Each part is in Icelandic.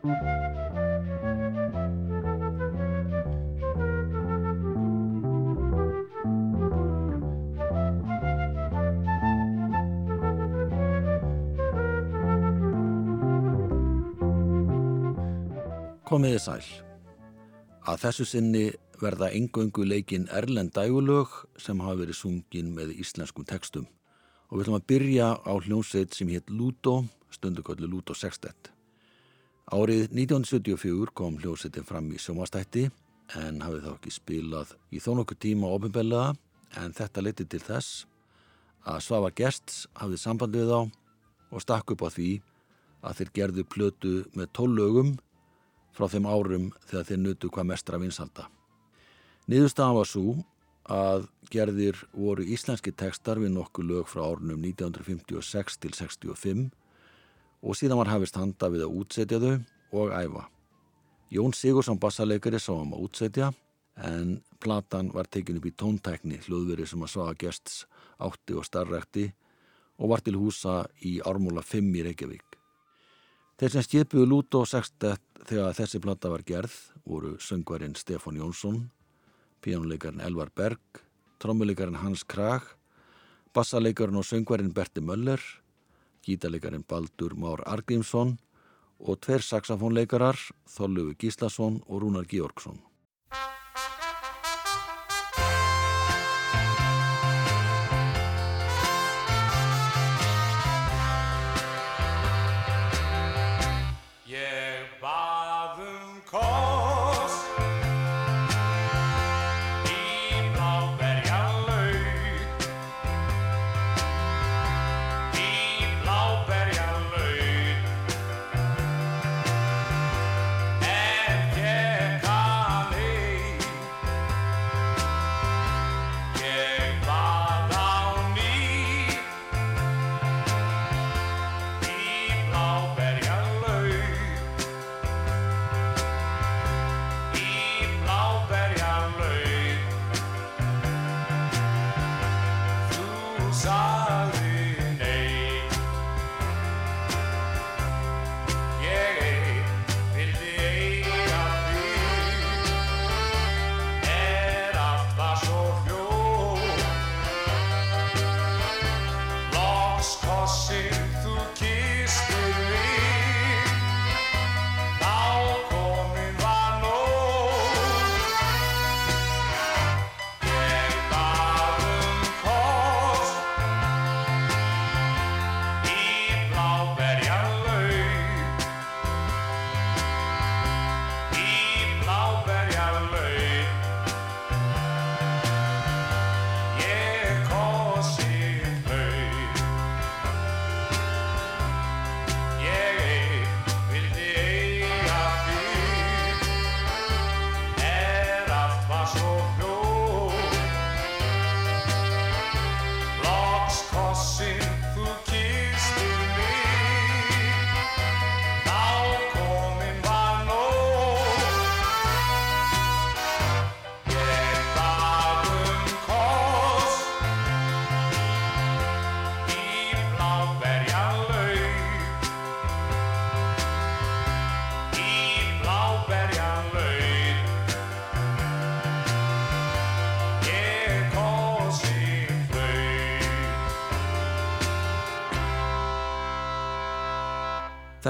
Komiði sæl. Að þessu sinni verða engöngu leikin Erlend dægulög sem hafa verið sungin með íslenskum textum. Og við ætlum að byrja á hljómsveit sem hétt Lúto, stunduköllu Lúto Sextet. Árið 1974 kom hljómsveitin fram í sjómastætti en hafið þá ekki spilað í þó nokkuð tíma ofinbellaða en þetta leti til þess að Svafa Gersts hafið samband við þá og stakk upp á því að þeir gerðu plötu með tólögum frá þeim árum þegar þeir nutu hvað mestra vinsalda. Niðurstaðan var svo að gerðir voru íslenski tekstar við nokkuð lög frá árunum 1956 til 65 og síðan var hafist handa við að útsetja þau og æfa. Jón Sigursson bassaleikari sá um að útsetja en platan var tekin upp í tóntækni hljóðveri sem að svaga gests átti og starrekti og var til húsa í ármúla 5 í Reykjavík. Þeir sem skipuðu Lúto 60 þegar þessi platta var gerð voru söngvarinn Stefan Jónsson, píjónuleikarinn Elvar Berg, trommuleikarinn Hans Krag, bassalekarinn og söngvarinn Berti Möller, gítalekarinn Baldur Már Argrímsson og tver saxofónleikarar Þorlufi Gíslason og Rúnar Georgsson.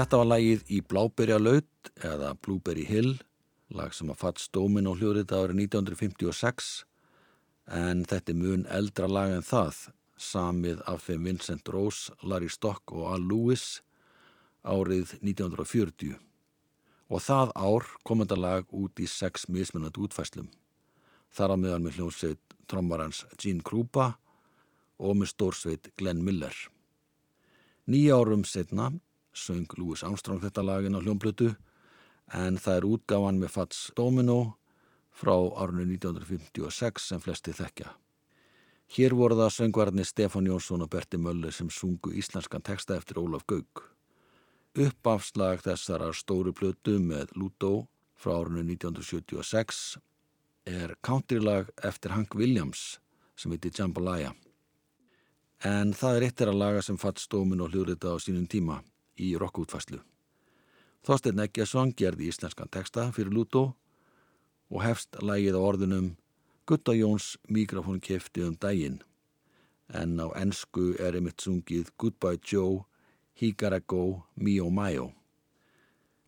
Þetta var lagið í Bláberja laut eða Blueberry Hill, lag sem að fatt stómin og hljóðrita árið 1956 en þetta er mun eldra lag en það, samið af þeim Vincent Rose, Larry Stock og Al Lewis árið 1940 og það ár kom þetta lag út í sex mismunat útfæslum. Þar á meðan með hljóðsveit trommarans Gene Krupa og með stórsveit Glenn Miller. Nýja árum setna söng Louis Armstrong þetta lagin á hljómblötu en það er útgáfan með Fats Domino frá árunni 1956 sem flesti þekkja. Hér voru það söngvarni Stefán Jónsson og Berti Möller sem sungu íslenskan texta eftir Ólaf Gaug. Uppafslag þessara stóru blötu með Ludo frá árunni 1976 er countrylag eftir Hank Williams sem heiti Jambalaya. En það er eitt er að laga sem Fats Domino hljóðrita á sínum tíma í rockútfæslu. Þorstein Eggesson gerði íslenskan texta fyrir Lútó og hefst lægið á orðunum Gutta Jóns mikrofón kefti um daginn en á ennsku er einmitt sungið Goodbye Joe, He Gotta Go, Mio Mayo.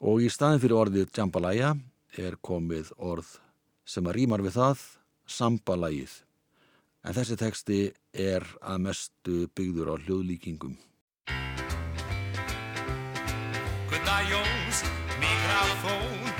Og í staðin fyrir orðið Jambalaya er komið orð sem að rýmar við það, Sambalægið. En þessi teksti er að mestu byggður á hljóðlíkingum. Jóns mikrofón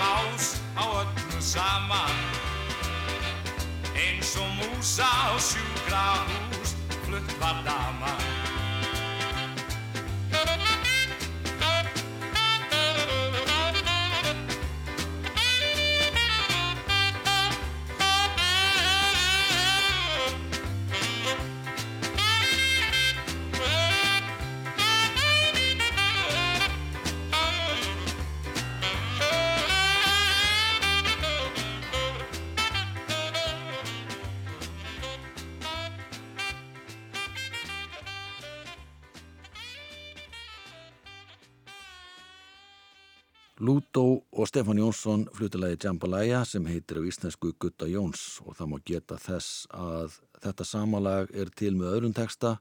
hás á öllu saman Eins og músa á sjúkra hús, flutt var daman Stefán Jónsson flutilagi Jambalaya sem heitir á íslensku Gutta Jóns og það má geta þess að þetta samalag er til með öðrum teksta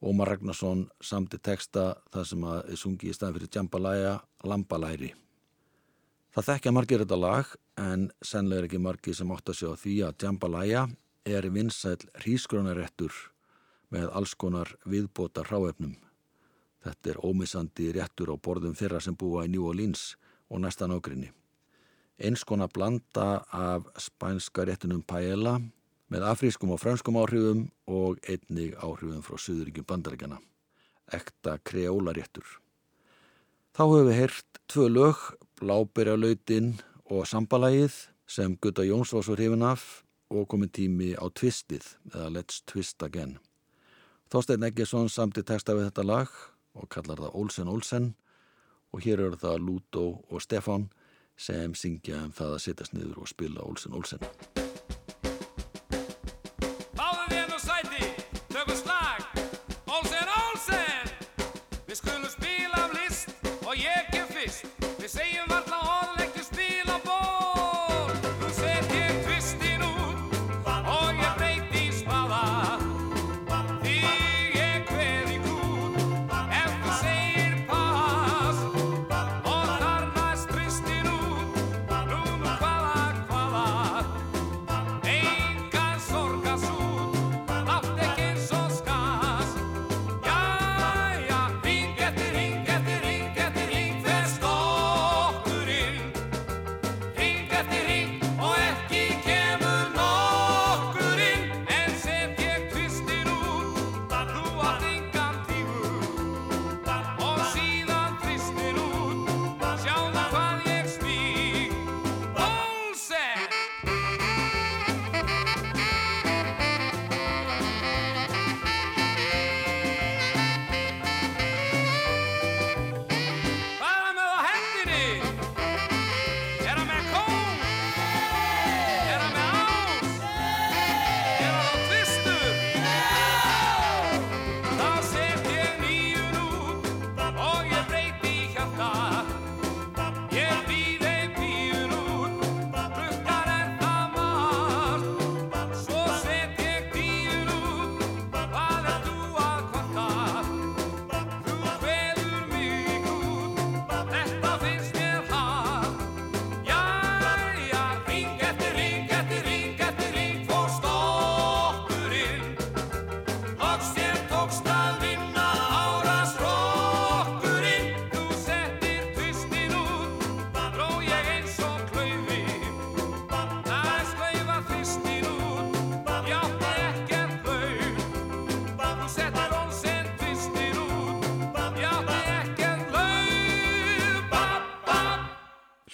Ómar Ragnarsson samti teksta þar sem að er sungið í staðin fyrir Jambalaya Lambalæri. Það þekkja margir þetta lag en sennilega er ekki margir sem átt að sjá því að Jambalaya er vinsæl hrískronaréttur með alls konar viðbóta ráefnum. Þetta er ómissandi réttur á borðum þeirra sem búa í New Orleans og næsta nágrinni. Eins konar blanda af spænska réttunum paella með afrískum og franskum áhrifum og einnig áhrifum frá Suðuríkjum bandaríkjana. Ekta kreólaréttur. Þá höfum við heyrt tvö lög, Blábyrjalautin og Sambalægið sem Gutta Jóns var svo hrifin af og komið tími á Twistið eða Let's Twist Again. Þorstein Eggesson samti texta við þetta lag og kallar það Olsen Olsen og hér eru það Lútó og Stefán sem syngja um það að sittast niður og spila Olsen Olsen. Fáðu þér nú sæti, tökum slag. Olsen, Olsen! Við skulum spila af list og ég kem fyrst. Við segjum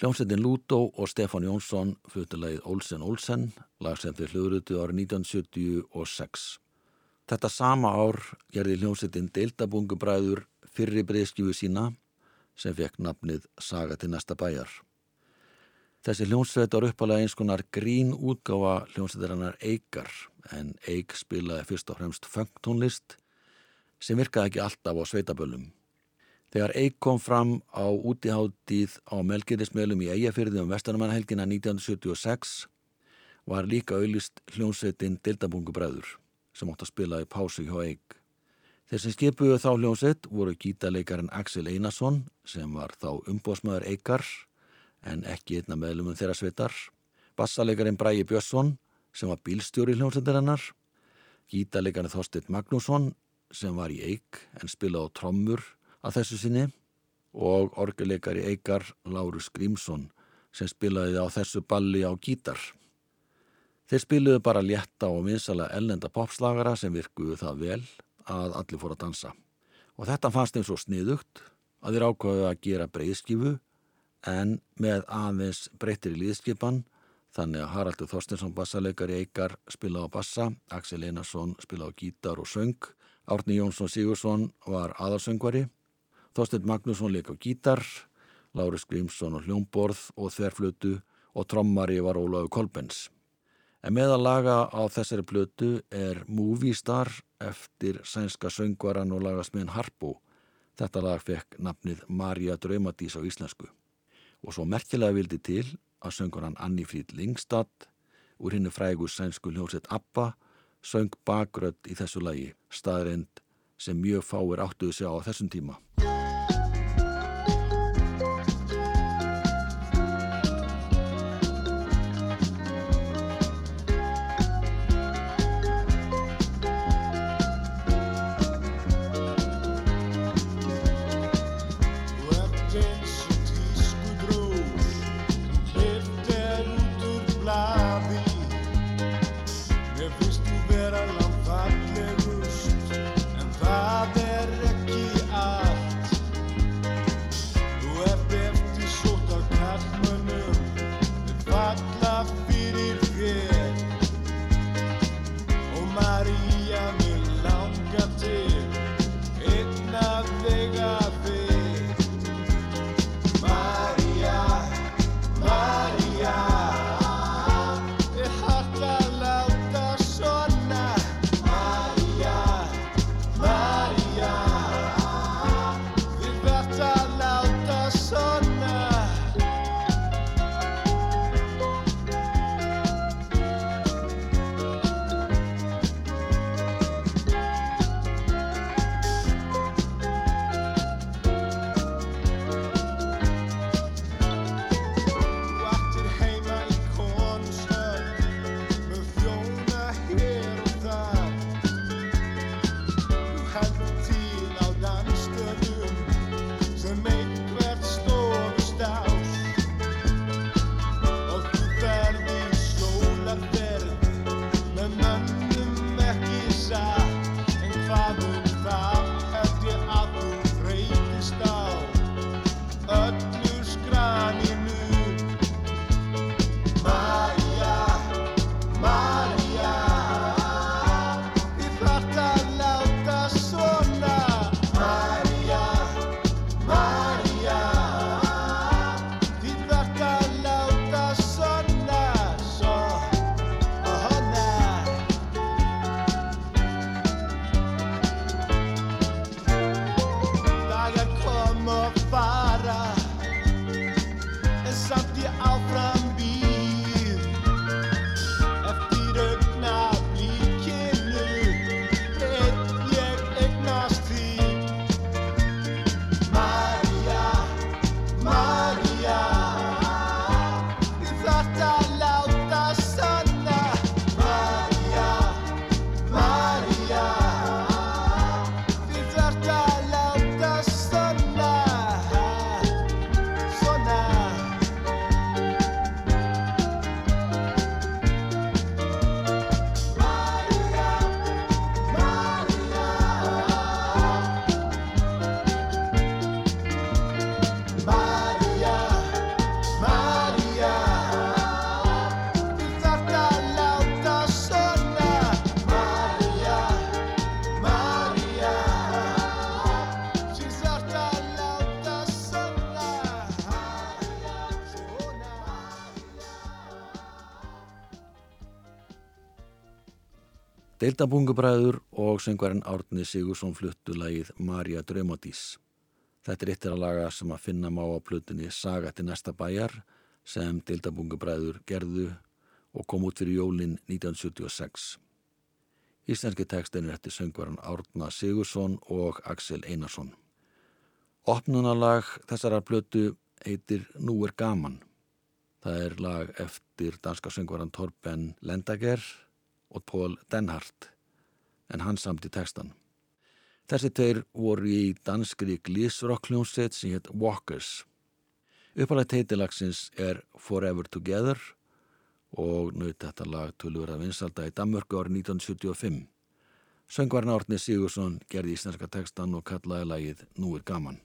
Hljómsveitin Lútó og Stefán Jónsson fluttilegið Olsen Olsen, lag sem þeir hljóðrutu árið 1976. Þetta sama ár gerði hljómsveitin Deildabungubræður fyrri breyðskifu sína sem fekk nafnið Saga til næsta bæjar. Þessi hljómsveit var uppalega eins konar grín útgáfa hljómsveitarinnar Eikar en Eik spilaði fyrst og fremst funktónlist sem virkaði ekki alltaf á sveitaböllum. Þegar Eik kom fram á útiháttíð á Melgerismjölum í Eyjafyrði um Vestarmannahelgina 1976 var líka auðlist hljómsveitin Dildabungubræður sem átt að spila í pásu hjá Eik. Þeir sem skipuðu þá hljómsveit voru gítaleikarin Axel Einarsson sem var þá umbósmaður Eikar en ekki einna meðlumum þeirra sveitar, bassaleikarin Bræi Björnsson sem var bílstjóri hljómsveitarinnar, gítaleikarin Þorstein Magnússon sem var í Eik en spilaði á trommur að þessu sinni og orguleikari Eikar Lárus Grímsson sem spilaði á þessu balli á gítar. Þeir spiluðu bara létta og minsala ellenda popslagara sem virkuðu það vel að allir fór að dansa. Og þetta fannst þeim svo sniðugt að þeir ákvaðu að gera breyðskifu en með aðeins breyttir í líðskipan þannig að Haraldur Þorstinsson bassaleikari Eikar spila á bassa, Axel Einarsson spila á gítar og söng, Árni Jónsson Sigursson var aðalsöngvari, Þorstein Magnússon leik á gítar, Láris Grímsson og hljómborð og þverflutu og trommari var Ólaug Kolbens. En meðal laga á þessari blötu er Movie Star eftir sænska söngvaran og lagasmiðin Harpo. Þetta lag fekk nafnið Marja Draumadís á íslensku og svo merkilega vildi til að söngur hann Anni Fríd Lingstad úr hennu frægu sænsku hljómsett Abba söng bakrödd í þessu lagi staðrind sem mjög fáir áttuðu sig á þessum tíma. Deildabungubræður og söngvarinn Árni Sigursson fluttu lagið Marja Draumadís. Þetta er eittir að laga sem að finna má á plutinni Saga til næsta bæjar sem Deildabungubræður gerðu og kom út fyrir jólinn 1976. Íslenski tekstin er eftir söngvaran Árna Sigursson og Axel Einarsson. Opnunalag þessara plötu heitir Nú er gaman. Það er lag eftir danska söngvaran Torben Lendager og Pól Denhardt en hann samt í tekstan. Þessi tveir voru í danskri glísrockljónsett sem hétt Walkers. Uppalega teitilagsins er Forever Together og naut þetta lag tölur að vinsalda í Danmörku árið 1975. Söngvarn Árni Sigursson gerði íslenska tekstan og kallaði lagið Nú er gaman.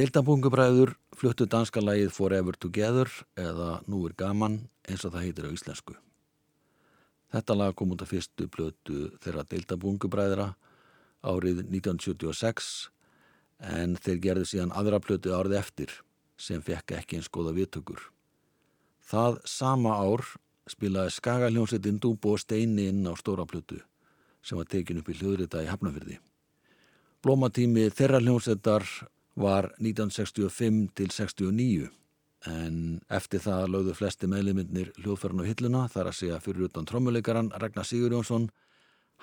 Deildabungubræður fluttu danska lægið Forever Together eða Nú er gaman eins og það heitir á íslensku. Þetta lag kom út af fyrstu blötu þeirra Deildabungubræðra árið 1976 en þeir gerði síðan aðra blötu árið eftir sem fekk ekki eins goða viðtökur. Það sama ár spilaði Skagaljónsettin Dúbo Steini inn á stóra blötu sem var tekin upp í hljóðrita í Hafnafyrði. Blómatími þeirra hljónsettar var 1965 til 69 en eftir það lögðu flesti meðlumindnir hljóðferðin á hilluna þar að segja fyrir utan trommuleikaran Ragnar Sigur Jónsson.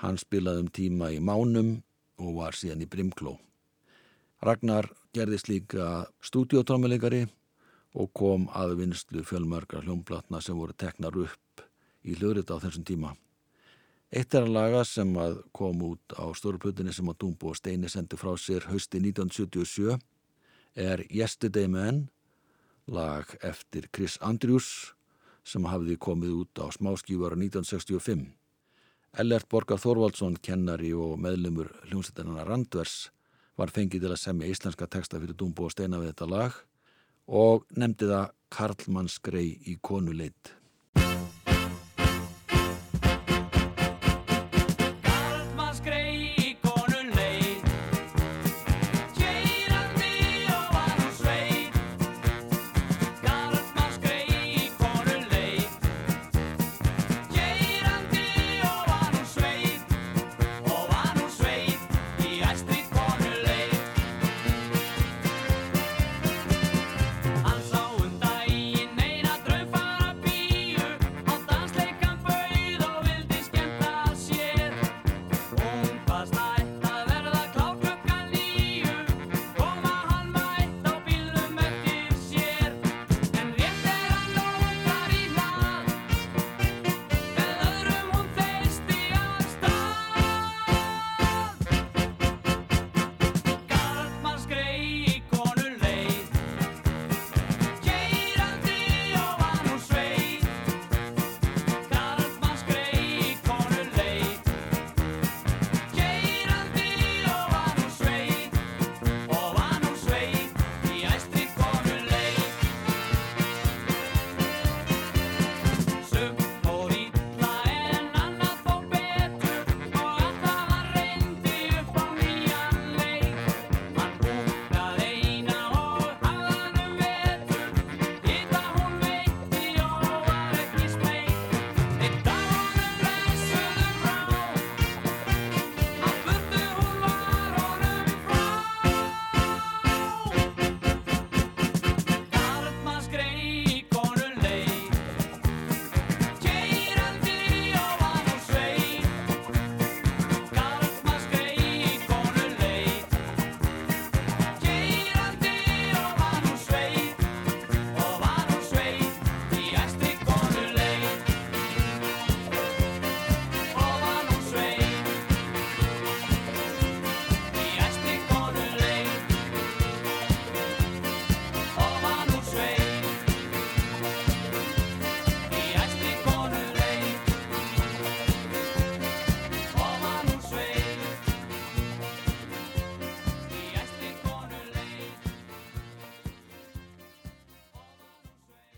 Hann spilaði um tíma í Mánum og var síðan í Brimkló. Ragnar gerðist líka stúdiotrommuleikari og kom að vinstlu fjölmörgar hljómblatna sem voru teknar upp í hljóðrita á þessum tíma. Eitt er að laga sem að kom út á stóruplutinni sem að Dumbo og Steini sendi frá sér hausti 1977 er Yesterday Man, lag eftir Chris Andrews sem hafði komið út á smáskífara 1965. Ellert Borgar Þorvaldsson, kennari og meðlumur hljómsættarnar Randvers var fengið til að semja íslenska texta fyrir Dumbo og Steina við þetta lag og nefndi það Karlmannsgrei í konuleit.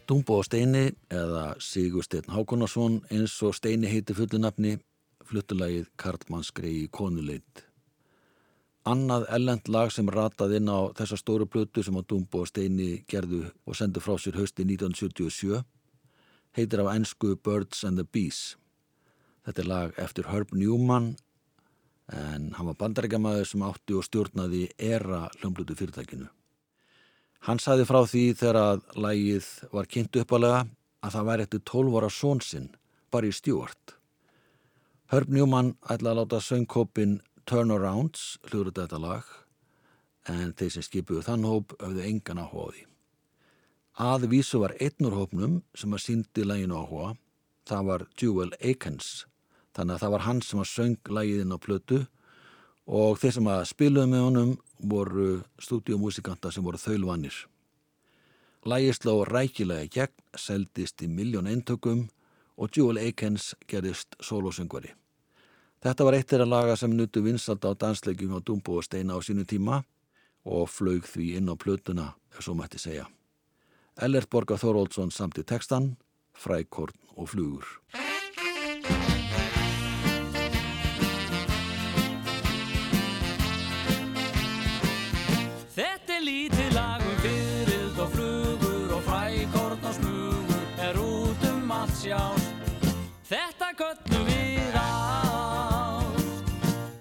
Dumbo og Steini eða Sigur Steinn Hákonarsson eins og Steini heiti fullunafni fluttulagið Karlmannsgrei í konuleit. Annað ellend lag sem rataði inn á þessa stóru blötu sem á Dumbo og Steini gerðu og sendu frá sér hösti 1977 heitir af ennsku Birds and the Bees. Þetta er lag eftir Herb Newman en hann var bandarækjamaður sem átti og stjórnaði era hljómblutu fyrirtækinu. Hann saði frá því þegar að lægið var kynnt uppalega að það væri eftir 12 ára sónsinn, bara í stjórn. Herb Newman ætlaði að láta söngkópin Turnarounds hljóður þetta lag en þeir sem skipuðu þann hóp auððu engan áhugaði. Aðvísu var einnur hópnum sem að síndi læginu áhuga, það var Jewel Akins, þannig að það var hann sem að söng lægiðinn á plötu og þeir sem að spiluðu með honum voru stúdíumúsikanta sem voru þaulvanir. Lægist lág rækilega gegn, seldist í miljón eintökum og Jewel Akins gerist solosöngvari. Þetta var eitt er að laga sem nutu vinsalda á danslegjum á Dumbo og Steina á sínu tíma og flög því inn á plötuna, ef svo mætti segja. Ellert Borgar Þoróldsson samt í textan, Frækorn og Flugur.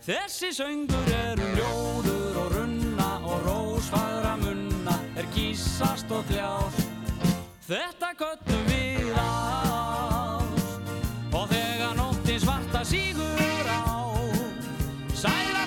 Þessi söngur er um ljóður og runna og rós rósfagra munna er kýsast og þjást Þetta köttum við ást. Og þegar nóttin svarta sígur á sæla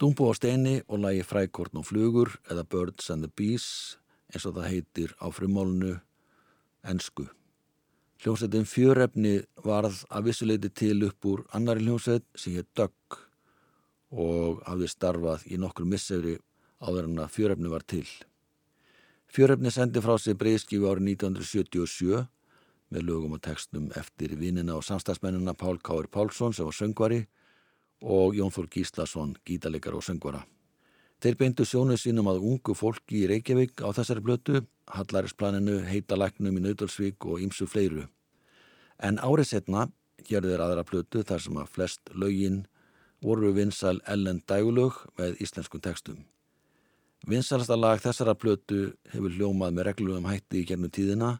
Dumbo á steini og lagi frækorn og flugur eða Birds and the Bees eins og það heitir á frumálunu ensku. Hljómsveitin fjörefni varð að vissuleiti til upp úr annari hljómsveit sem hér Dögg og hafði starfað í nokkur missefri áður en að fjörefni var til. Fjörefni sendi frá sig breyðskifu árið 1977 með lögum og textum eftir vinnina og samstagsmennina Pál Káir Pálsson sem var söngvari og Jón Þór Gíslason, gítaleggar og söngvara. Þeir beindu sjónu sínum að ungu fólki í Reykjavík á þessari blötu, Hallarinsplaninu, Heitalæknum í Nautalsvík og ýmsu fleiru. En árið setna gerðu þeir aðra blötu þar sem að flest lögin voru vinsal ellen dægulög með íslenskum textum. Vinsalasta lag þessara blötu hefur hljómað með reglum hætti í gernum tíðina.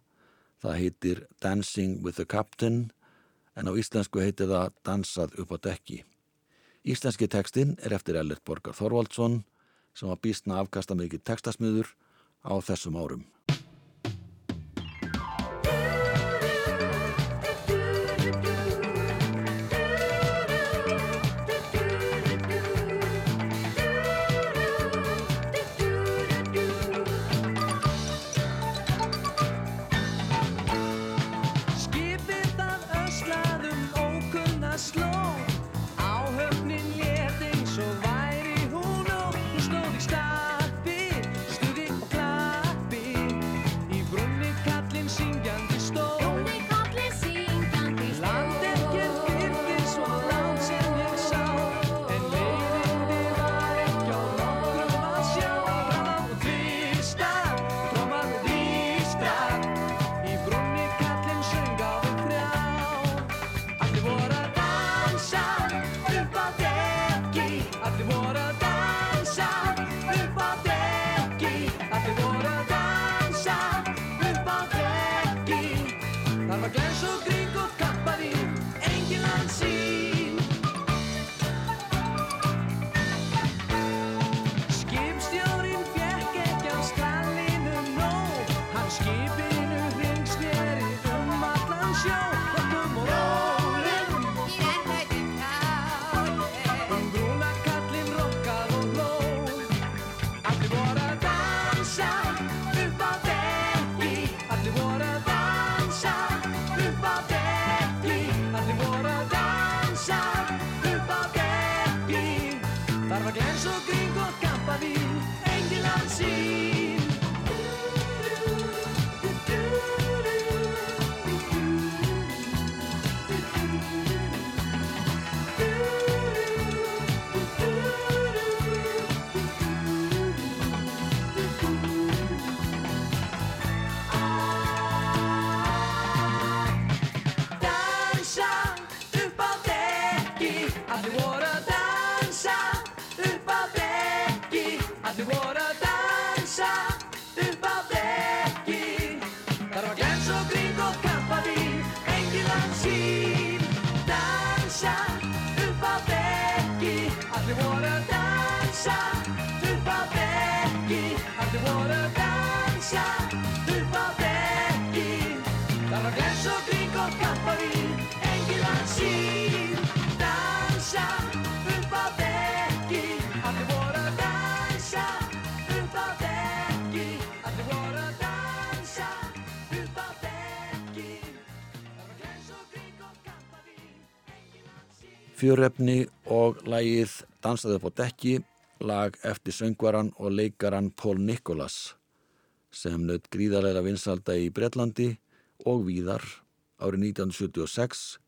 Það heitir Dancing with the Captain en á íslensku heitir það Dansað upp á dekki. Íslenski tekstinn er eftir Ellert Borgar Þorvaldsson sem var býstna afkasta mikið tekstasmiður á þessum árum. Sín Fjörefni og lagið Dansaði upp á dekki, lag eftir söngvaran og leikaran Paul Nicholas sem naut gríðarlega vinsalda í Bretlandi og víðar árið 1976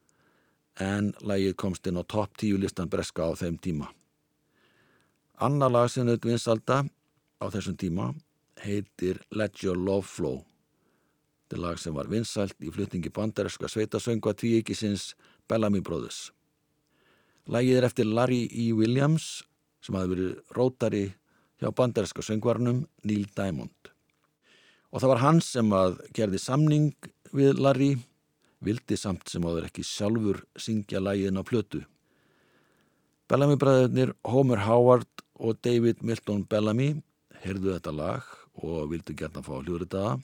en lagið komst inn á topp 10 listan breska á þeim tíma. Anna lag sem naut vinsalda á þessum tíma heitir Let Your Love Flow. Þetta er lag sem var vinsalt í flutningi bandareska sveitasöngva tvíikisins Bellamy Brothers. Lægið er eftir Larry E. Williams sem hafi verið rótari hjá bandarinska söngvarnum Neil Diamond. Og það var hann sem að gerði samning við Larry, vildi samt sem áður ekki sjálfur syngja lægiðin á plötu. Bellamy bræðurnir Homer Howard og David Milton Bellamy heyrðu þetta lag og vildu gert að fá hljóðritaða.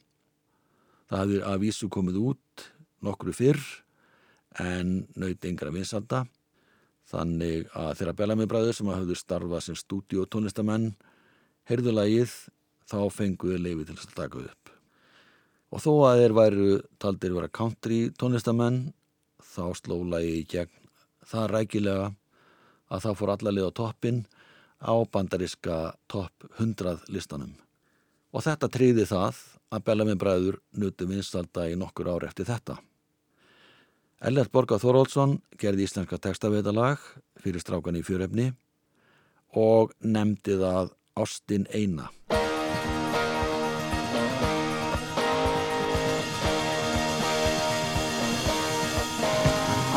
Það hafði að vísu komið út nokkru fyrr en naut yngra vinsalda. Þannig að þeirra Bellamy bræður sem hafðu starfað sem stúdíu og tónlistamenn heyrðu lagið þá fenguðu leifi til þess að taka upp. Og þó að þeir væru taldir vera country tónlistamenn þá sló lagið í gegn það rækilega að það fór allarlið á toppin á bandariska topp 100 listanum. Og þetta triði það að Bellamy bræður nutu vinstalda í nokkur ár eftir þetta. Ellert Borgar Þoróldsson gerði íslenska textaveitalag fyrir strákan í fjörefni og nefndi það Ástin Eina.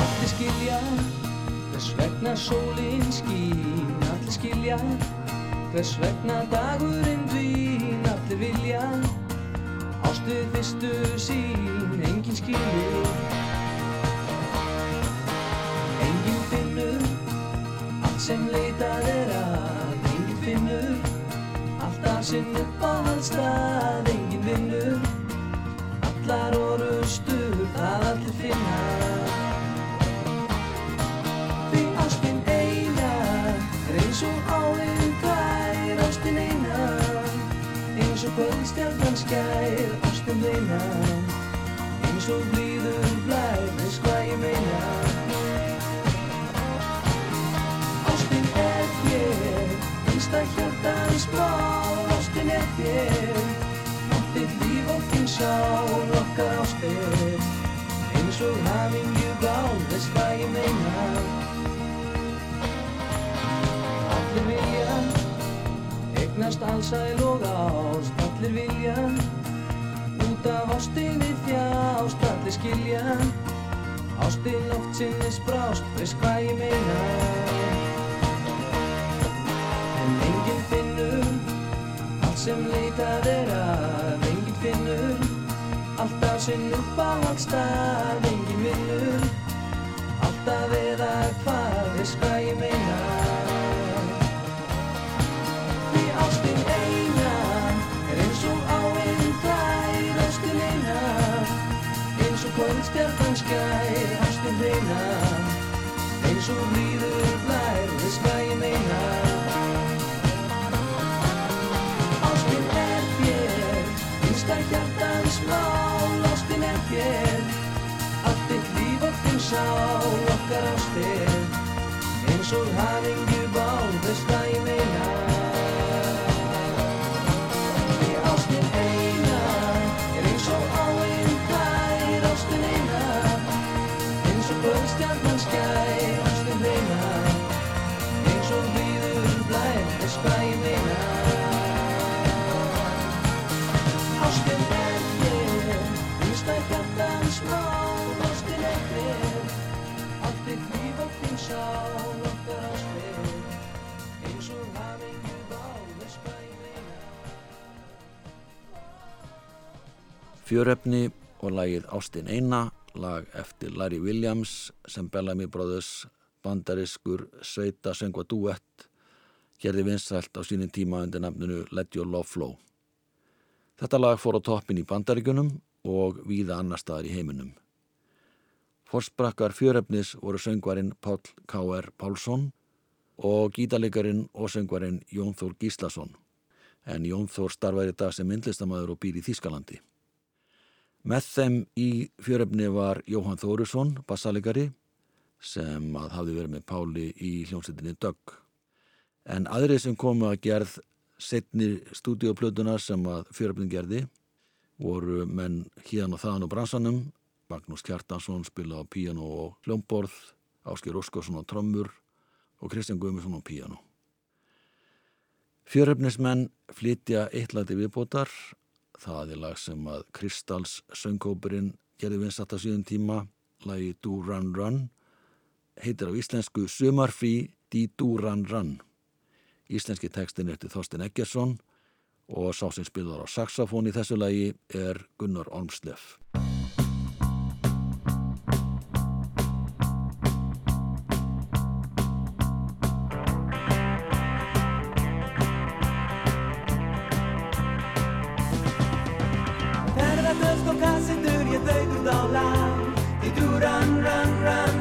Allir skilja hvers vegna sólinn skín. Allir skilja hvers vegna dagurinn dvín. Allir vilja ást við fyrstu sín Engin skilur sem leitað er að Engin finnur. Alltaf sinn uppáhaldstað Engin vinnur. Allar orustur það allir finna. Því ástin eina er eins og áinn klær Ástin eina. Eins og kvöldstjarnan skær Ástin eina. Eins og blíður blær Veist hvað ég meina einsta hjartans blár Ástin er þér Áttir líf og þín sál okkar ástir eins og hafingju blá Veist hvað ég meina. Allir vilja eignast allsæl og ást Allir vilja út af ástinni þjást Allir skilja. Ástin oft sinni sprást Veist hvað ég meina enginn finnur allt sem leitað er að. Enginn finnur alltaf sinn uppáhaldstað Enginn vinnur alltaf eða hvað Veist hvað ég meina. Því ástin eina er eins og áinn klær Ástin eina eins og kvöldstjarnan skær Ástin hreina eins og þér allt þitt líf og þinn sál okkar ástir eins og hafingju bál Veist hvað Fjörefni og lagið Ástin Eina, lag eftir Larry Williams sem Bellamy Brothers bandariskur sveita söngva duett gerði vinsælt á sínum tíma undir nafninu Let Your Love Flow. Þetta lag fór á toppin í bandaríkunum og víða annar staðar í heiminum. Forsprakkar fjörefnis voru söngvarinn Páll K.R. Pálsson og gítarleikarin og söngvarinn Jón Þór Gíslason en Jón Þór í dag sem myndlistamæður og býr í Þískalandi. Með þeim í fjörefni var Jóhann Þórusson, bassalegari, sem að hafði verið með Páli í hljómsveitinni Dögg. En aðrið sem komu að gerð setni stúdíoplötunar sem að fjörefnin gerði voru menn híðan og þaðan og bransanum, Magnús Kjartansson spila á píano og hljómborð, Ásker Óskarsson á trommur og Kristján Guðmundsson á píano. Fjörefnismenn flytja eittlandi viðbótar Það er lag sem að Kristals söngkópurinn gerði vinsat á síðan tíma, lagi Do Run Run, heitir á íslensku Sumarfrí Di Do Run Run. Íslenski tekstin er til Þorsten Eggersson og sá sem spilar á saxofón í þessu lagi er Gunnar Ormsleff. ta sig dur, get dig du dalan, di du ran ran ran.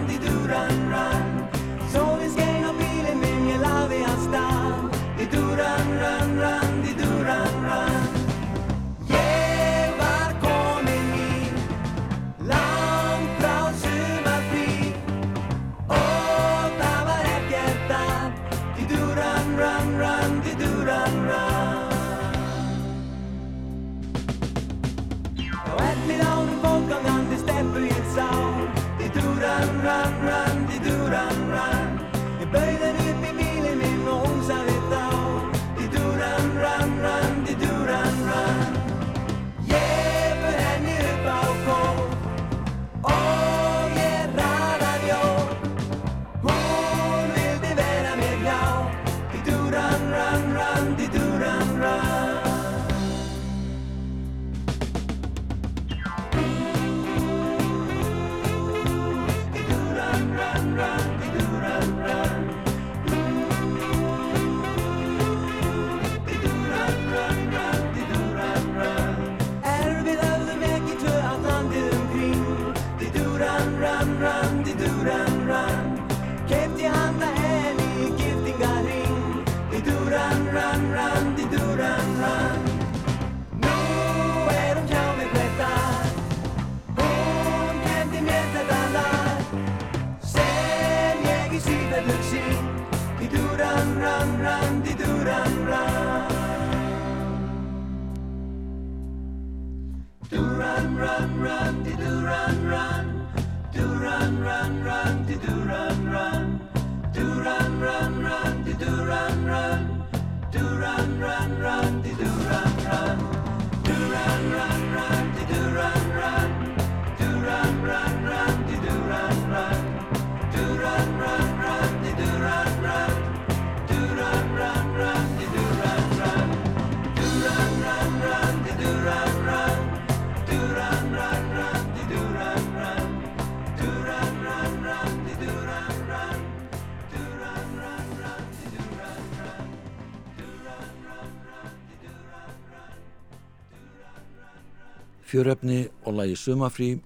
Fjöröfni og lagi Sumafrí,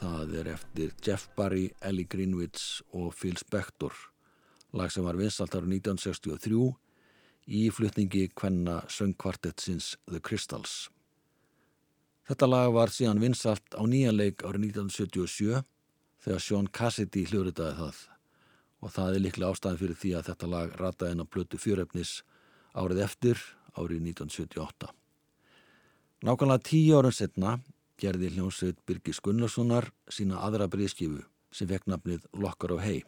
það er eftir Jeff Barry, Ellie Greenwich og Phil Spector, lag sem var vinsalt ára 1963 í flutningi kvenna söngkvartettsins The Crystals. Þetta lag var síðan vinsalt á nýjanleik árið 1977 þegar Sean Cassidy hljóriðaði það og það er líklega ástæðan fyrir því að þetta lag rataði inn á plötu fjöröfnis árið eftir árið 1978. Nákvæmlega tíu árum setna gerði hljómsveit Birgis Gunnarssonar sína aðra breyðskifu sem fekk nafnið Lokkar og hei.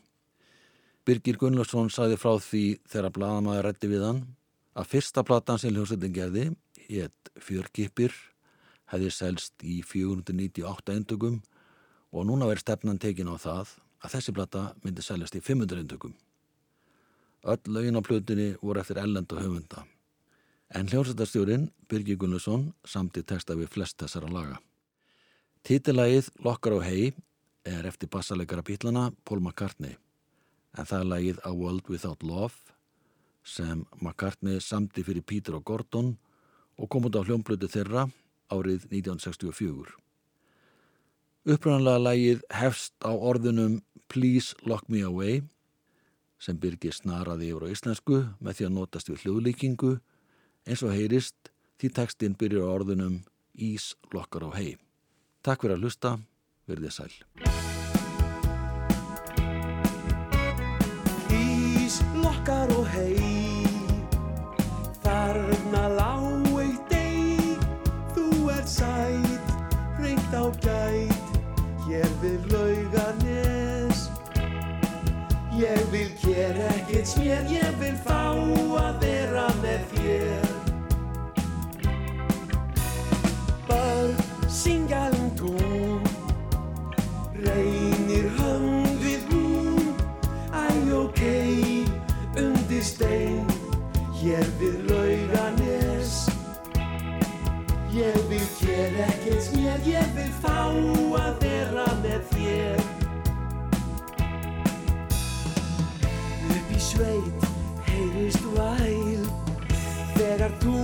Birgir Gunnarsson sagði frá því þegar bladamæður rætti við hann að fyrsta platan sem hljómsveitin gerði, hétt Fjörkipir, hefði selst í 498 eindökum og núna verið stefnan tekin á það að þessi plata myndi seljast í 500 eindökum. Öll lögin á plutinni voru eftir ellend og höfunda. En hljómsveitarstjórin, Birgir Gunnarsson, samti texta við flest þessara laga. Titillagið Lokkar og hei er eftir bassaleikara bítlana Paul McCartney, en það er lagið A World Without Love sem McCartney samdi fyrir Peter og Gordon og kom út á hljómblötu þeirra árið 1964. Upprannlega lægið hefst á orðunum Please Lock Me Away sem Birgir snaraði yfir á íslensku með því að notast við hljóðlíkingu eins og heyrist því tekstinn byrjar á orðunum Ís lokkar á hei. Takk fyrir að hlusta, verðið sæl. Ís, lokkar og hei Þarna lág eitt ei Þú ert sæt, reynt á gæt Hér við laugarnes Ég vil gera ekkert smér Ég vil fá að vera Ég vil fá að vera með þér. Upp í sveit heyrist væl Þegar þú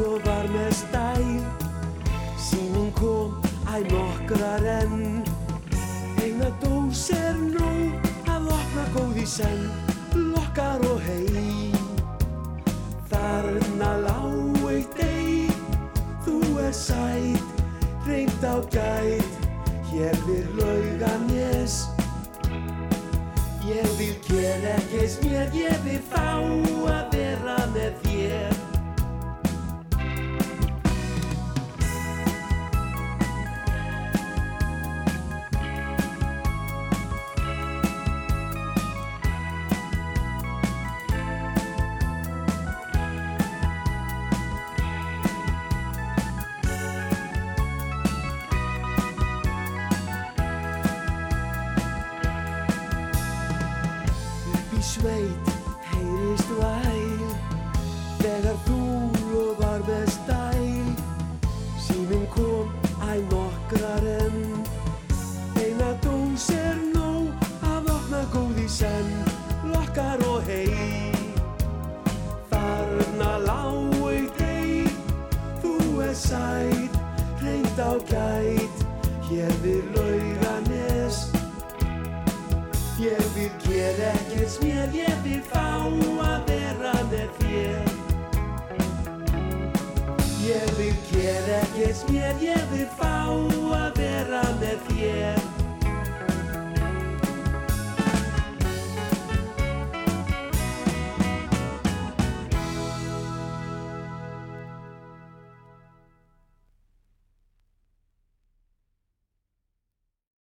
lofar með stæl. Síminn kom, æ nokkrar enn. Eina dós er nóg að opna góð í senn Lokkar og hei Þarna lág eitt ei Þú er sæt, reynd á gæt. Hér við lauganes Ég vil gera ekkert mér Ég vil fá